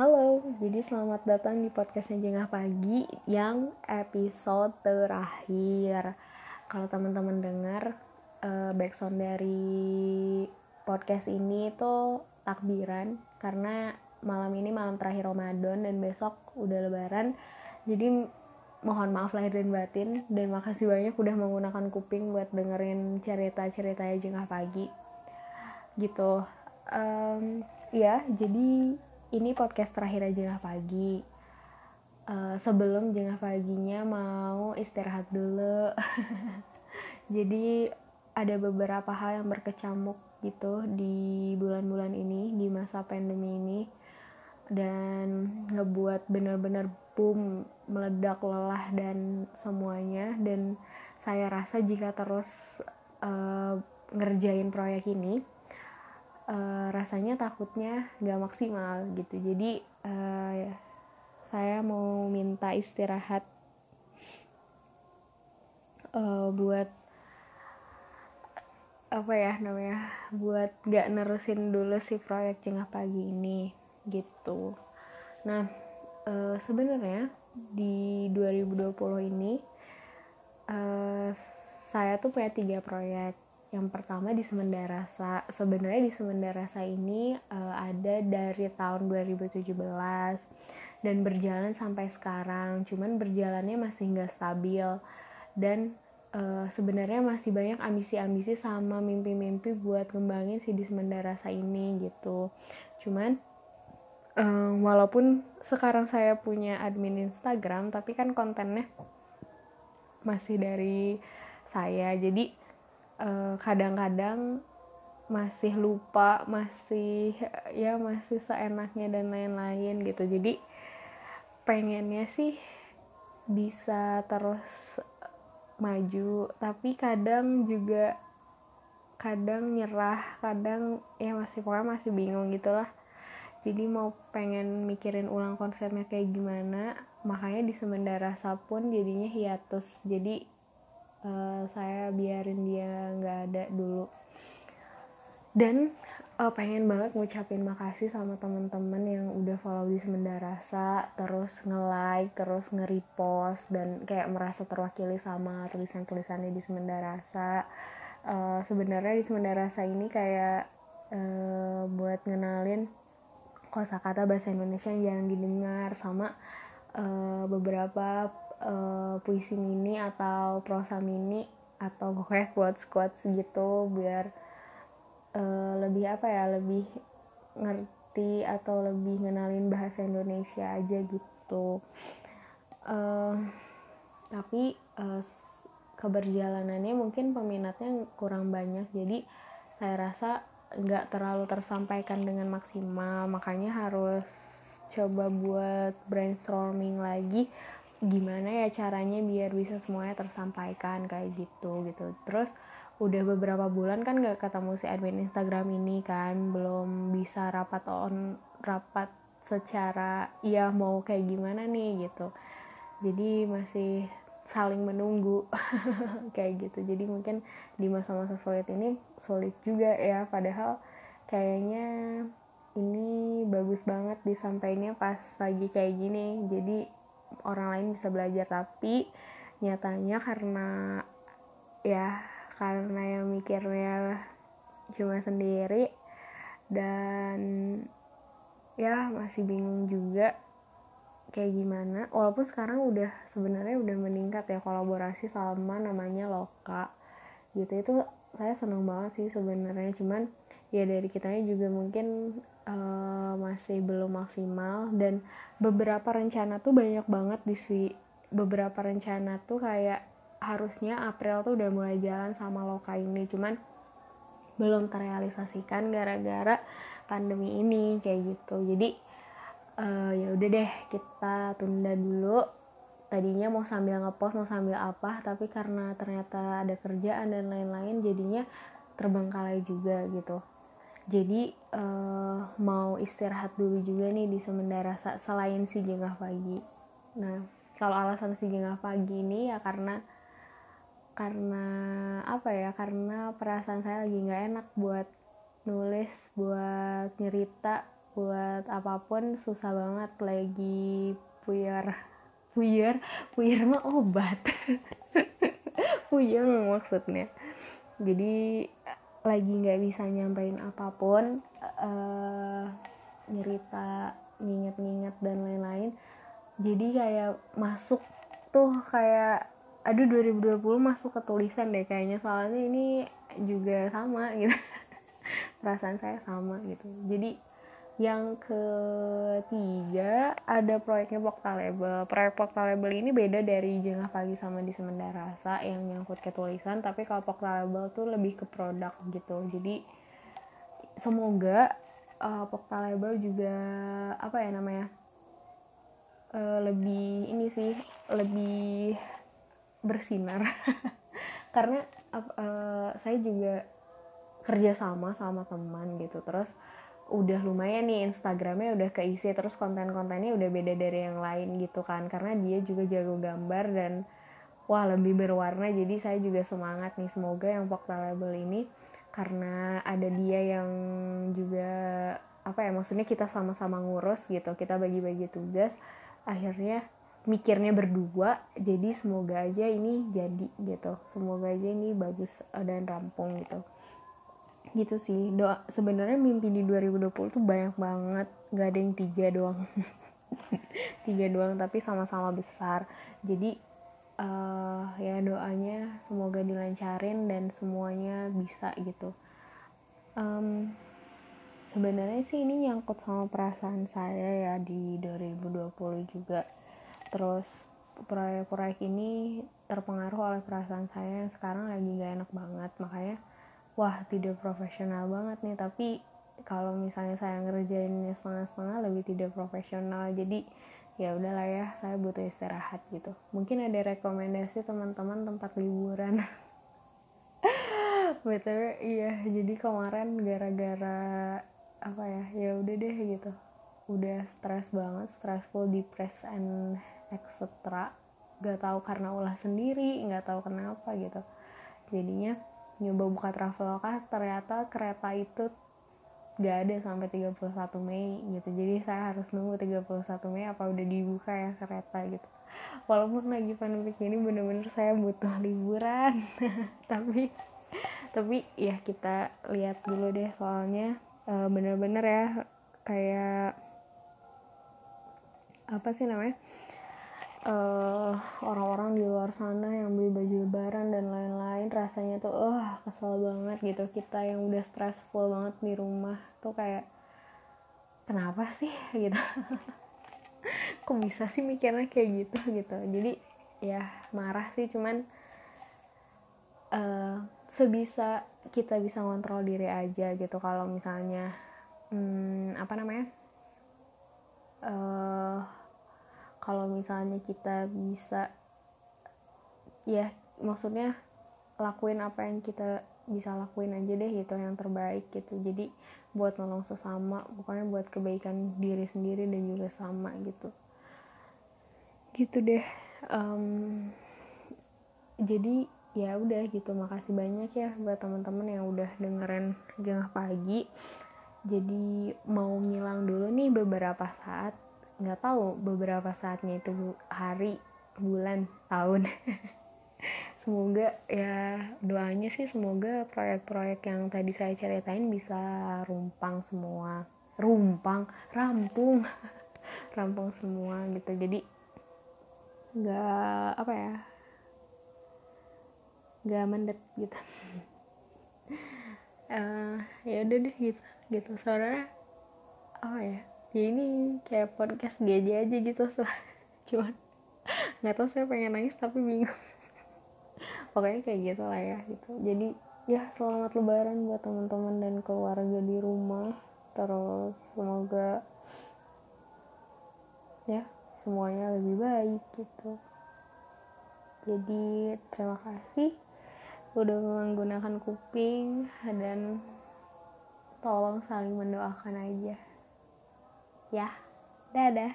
Halo, jadi selamat datang di podcastnya Jengah Pagi yang episode terakhir. Kalau teman-teman dengar uh, backsound dari podcast ini itu takbiran karena malam ini malam terakhir Ramadan dan besok udah lebaran. Jadi mohon maaf lahir dan batin dan makasih banyak udah menggunakan kuping buat dengerin cerita-cerita Jengah Pagi. Gitu. Um, ya, jadi ini podcast terakhir lah pagi. Uh, sebelum jengah paginya mau istirahat dulu. Jadi ada beberapa hal yang berkecamuk gitu di bulan-bulan ini di masa pandemi ini. Dan ngebuat bener-bener boom meledak lelah dan semuanya. Dan saya rasa jika terus uh, ngerjain proyek ini uh, rasanya takutnya nggak maksimal gitu. Jadi uh, ya, saya mau minta istirahat uh, buat apa ya namanya buat nggak nerusin dulu si proyek jengah pagi ini gitu. Nah uh, sebenarnya di 2020 ini uh, saya tuh punya tiga proyek yang pertama di Semendarasa. Sebenarnya di Semendarasa ini uh, ada dari tahun 2017 dan berjalan sampai sekarang. Cuman berjalannya masih nggak stabil dan uh, sebenarnya masih banyak ambisi-ambisi sama mimpi-mimpi buat ngembangin si di Semendarasa ini gitu. Cuman um, walaupun sekarang saya punya admin Instagram, tapi kan kontennya masih dari saya. Jadi kadang-kadang masih lupa masih ya masih seenaknya dan lain-lain gitu. Jadi pengennya sih bisa terus maju tapi kadang juga kadang nyerah kadang ya masih pokoknya masih bingung gitulah. Jadi mau pengen mikirin ulang konsepnya kayak gimana makanya di Semendara pun jadinya hiatus. Jadi uh, saya biarin dia nggak ada dulu. Dan uh, pengen banget ngucapin makasih sama temen-temen yang udah follow di Semendarasa terus nge-like terus nge-repost dan kayak merasa terwakili sama tulisan-tulisannya di Semendarasa uh, sebenarnya di Semendarasa ini kayak uh, buat ngenalin kosakata bahasa Indonesia yang jarang didengar sama uh, beberapa uh, puisi mini atau prosa mini atau gue quotes quotes gitu biar uh, lebih apa ya lebih ngerti atau lebih ngenalin bahasa Indonesia aja gitu. Uh, tapi uh, keberjalanannya mungkin peminatnya kurang banyak. Jadi saya rasa nggak terlalu tersampaikan dengan maksimal. Makanya harus coba buat brainstorming lagi gimana ya caranya biar bisa semuanya tersampaikan kayak gitu gitu. Terus udah beberapa bulan kan gak ketemu si admin Instagram ini kan belum bisa rapat on rapat secara ya mau kayak gimana nih gitu. Jadi masih saling menunggu kayak gitu. Jadi mungkin di masa-masa sulit ini sulit juga ya padahal kayaknya ini bagus banget disampaikannya pas lagi kayak gini. Jadi orang lain bisa belajar tapi nyatanya karena ya karena yang mikirnya cuma sendiri dan ya masih bingung juga kayak gimana. Walaupun sekarang udah sebenarnya udah meningkat ya kolaborasi sama namanya Loka gitu. Itu saya seneng banget sih sebenarnya cuman ya dari kitanya juga mungkin uh, masih belum maksimal. Dan beberapa rencana tuh banyak banget di beberapa rencana tuh kayak harusnya April tuh udah mulai jalan sama loka ini. Cuman belum terrealisasikan gara-gara pandemi ini kayak gitu. Jadi uh, ya udah deh kita tunda dulu. Tadinya mau sambil ngepost mau sambil apa tapi karena ternyata ada kerjaan dan lain-lain jadinya terbengkalai juga gitu jadi uh, mau istirahat dulu juga nih di Semendara selain si jengah pagi. Nah kalau alasan si jengah pagi ini ya karena karena apa ya karena perasaan saya lagi nggak enak buat nulis buat nyerita buat apa pun susah banget lagi puyer puyer puyer mah obat. Puyeng maksudnya. Jadi lagi nggak bisa nyampein apa pun uh, nyerita nginget-nginget dan lain-lain. Jadi kayak masuk tuh kayak aduh 2020 masuk ke tulisan deh kayaknya. Soalnya ini juga sama gitu. Perasaan saya sama gitu. Jadi yang ketiga ada proyeknya Pokta Label. Proyek Pokta Label ini beda dari Jengah Pagi sama di Semenda Rasa yang nyangkut ke tulisan tapi kalau Pokta Label tuh lebih ke produk gitu. Jadi semoga uh, Pokta Label juga apa ya namanya uh, lebih ini sih lebih bersinar. Karena uh, saya juga kerja sama sama teman gitu. Terus udah lumayan nih Instagramnya udah keisi terus konten-kontennya udah beda dari yang lain gitu kan. Karena dia juga jago gambar dan wah lebih berwarna. Jadi saya juga semangat nih. Semoga yang Pokta Label ini karena ada dia yang juga apa ya maksudnya kita sama-sama ngurus gitu kita bagi-bagi tugas akhirnya mikirnya berdua. Jadi semoga aja ini jadi gitu. Semoga aja ini bagus dan rampung gitu gitu sih. Doa sebenarnya mimpi di 2020 tuh banyak banget. Gak ada yang tiga doang. Tiga doang tapi sama-sama besar. Jadi uh, ya doanya semoga dilancarin dan semuanya bisa gitu. Um, sebenarnya sih ini nyangkut sama perasaan saya ya di 2020 juga. Terus proyek-proyek ini terpengaruh oleh perasaan saya yang sekarang lagi gak enak banget. Makanya wah tidak profesional banget nih. Tapi kalau misalnya saya ngerjainnya setengah-setengah lebih tidak profesional. Jadi ya udahlah ya saya butuh istirahat gitu. Mungkin ada rekomendasi teman-teman tempat liburan. Betul iya. Jadi kemarin gara-gara apa ya ya udah deh gitu. Udah stres banget stressful depressed and etc gak tahu karena ulah sendiri nggak tahu kenapa gitu. Jadinya nyoba buka traveloka ternyata kereta itu gak ada sampai 31 Mei gitu. Jadi saya harus nunggu 31 Mei apa udah dibuka ya kereta gitu. Walaupun lagi pandemi ini bener-bener saya butuh liburan. Tapi tapi ya kita lihat dulu deh soalnya uh, bener-bener ya kayak apa sih namanya uh, orang-orang di luar sana yang beli baju lebaran dan lain-lain rasanya tuh uh kesel banget gitu. Kita yang udah stressful banget di rumah tuh kayak kenapa sih? Gitu. Kok bisa sih mikirnya kayak gitu gitu. Jadi ya marah sih cuman uh, sebisa kita bisa ngontrol diri aja gitu. Kalau misalnya hmm, apa namanya uh, kalau misalnya kita bisa ya maksudnya lakuin apa yang kita bisa lakuin aja deh gitu yang terbaik gitu. Jadi buat nolong sesama pokoknya buat kebaikan diri sendiri dan juga sama gitu. Gitu deh um, jadi ya udah gitu. Makasih banyak ya buat teman-teman yang udah dengerin jengah pagi. Jadi mau ngilang dulu nih beberapa saat nggak tahu beberapa saatnya itu hari bulan tahun. Semoga ya doanya sih semoga proyek-proyek yang tadi saya ceritain bisa rumpang semua. Rumpang rampung. Rampung semua gitu. Jadi nggak apa ya nggak mendet gitu. Uh, ya udah deh gitu gitu. Saudara apa ya ya ini kayak podcast dia aja gitu cuman nggak tahu saya pengen nangis tapi bingung. Pokoknya kayak gitu lah ya gitu. Jadi ya selamat lebaran buat teman-teman dan keluarga di rumah. Terus semoga ya semuanya lebih baik gitu. Jadi terima kasih udah menggunakan kuping dan tolong saling mendoakan aja ya dadah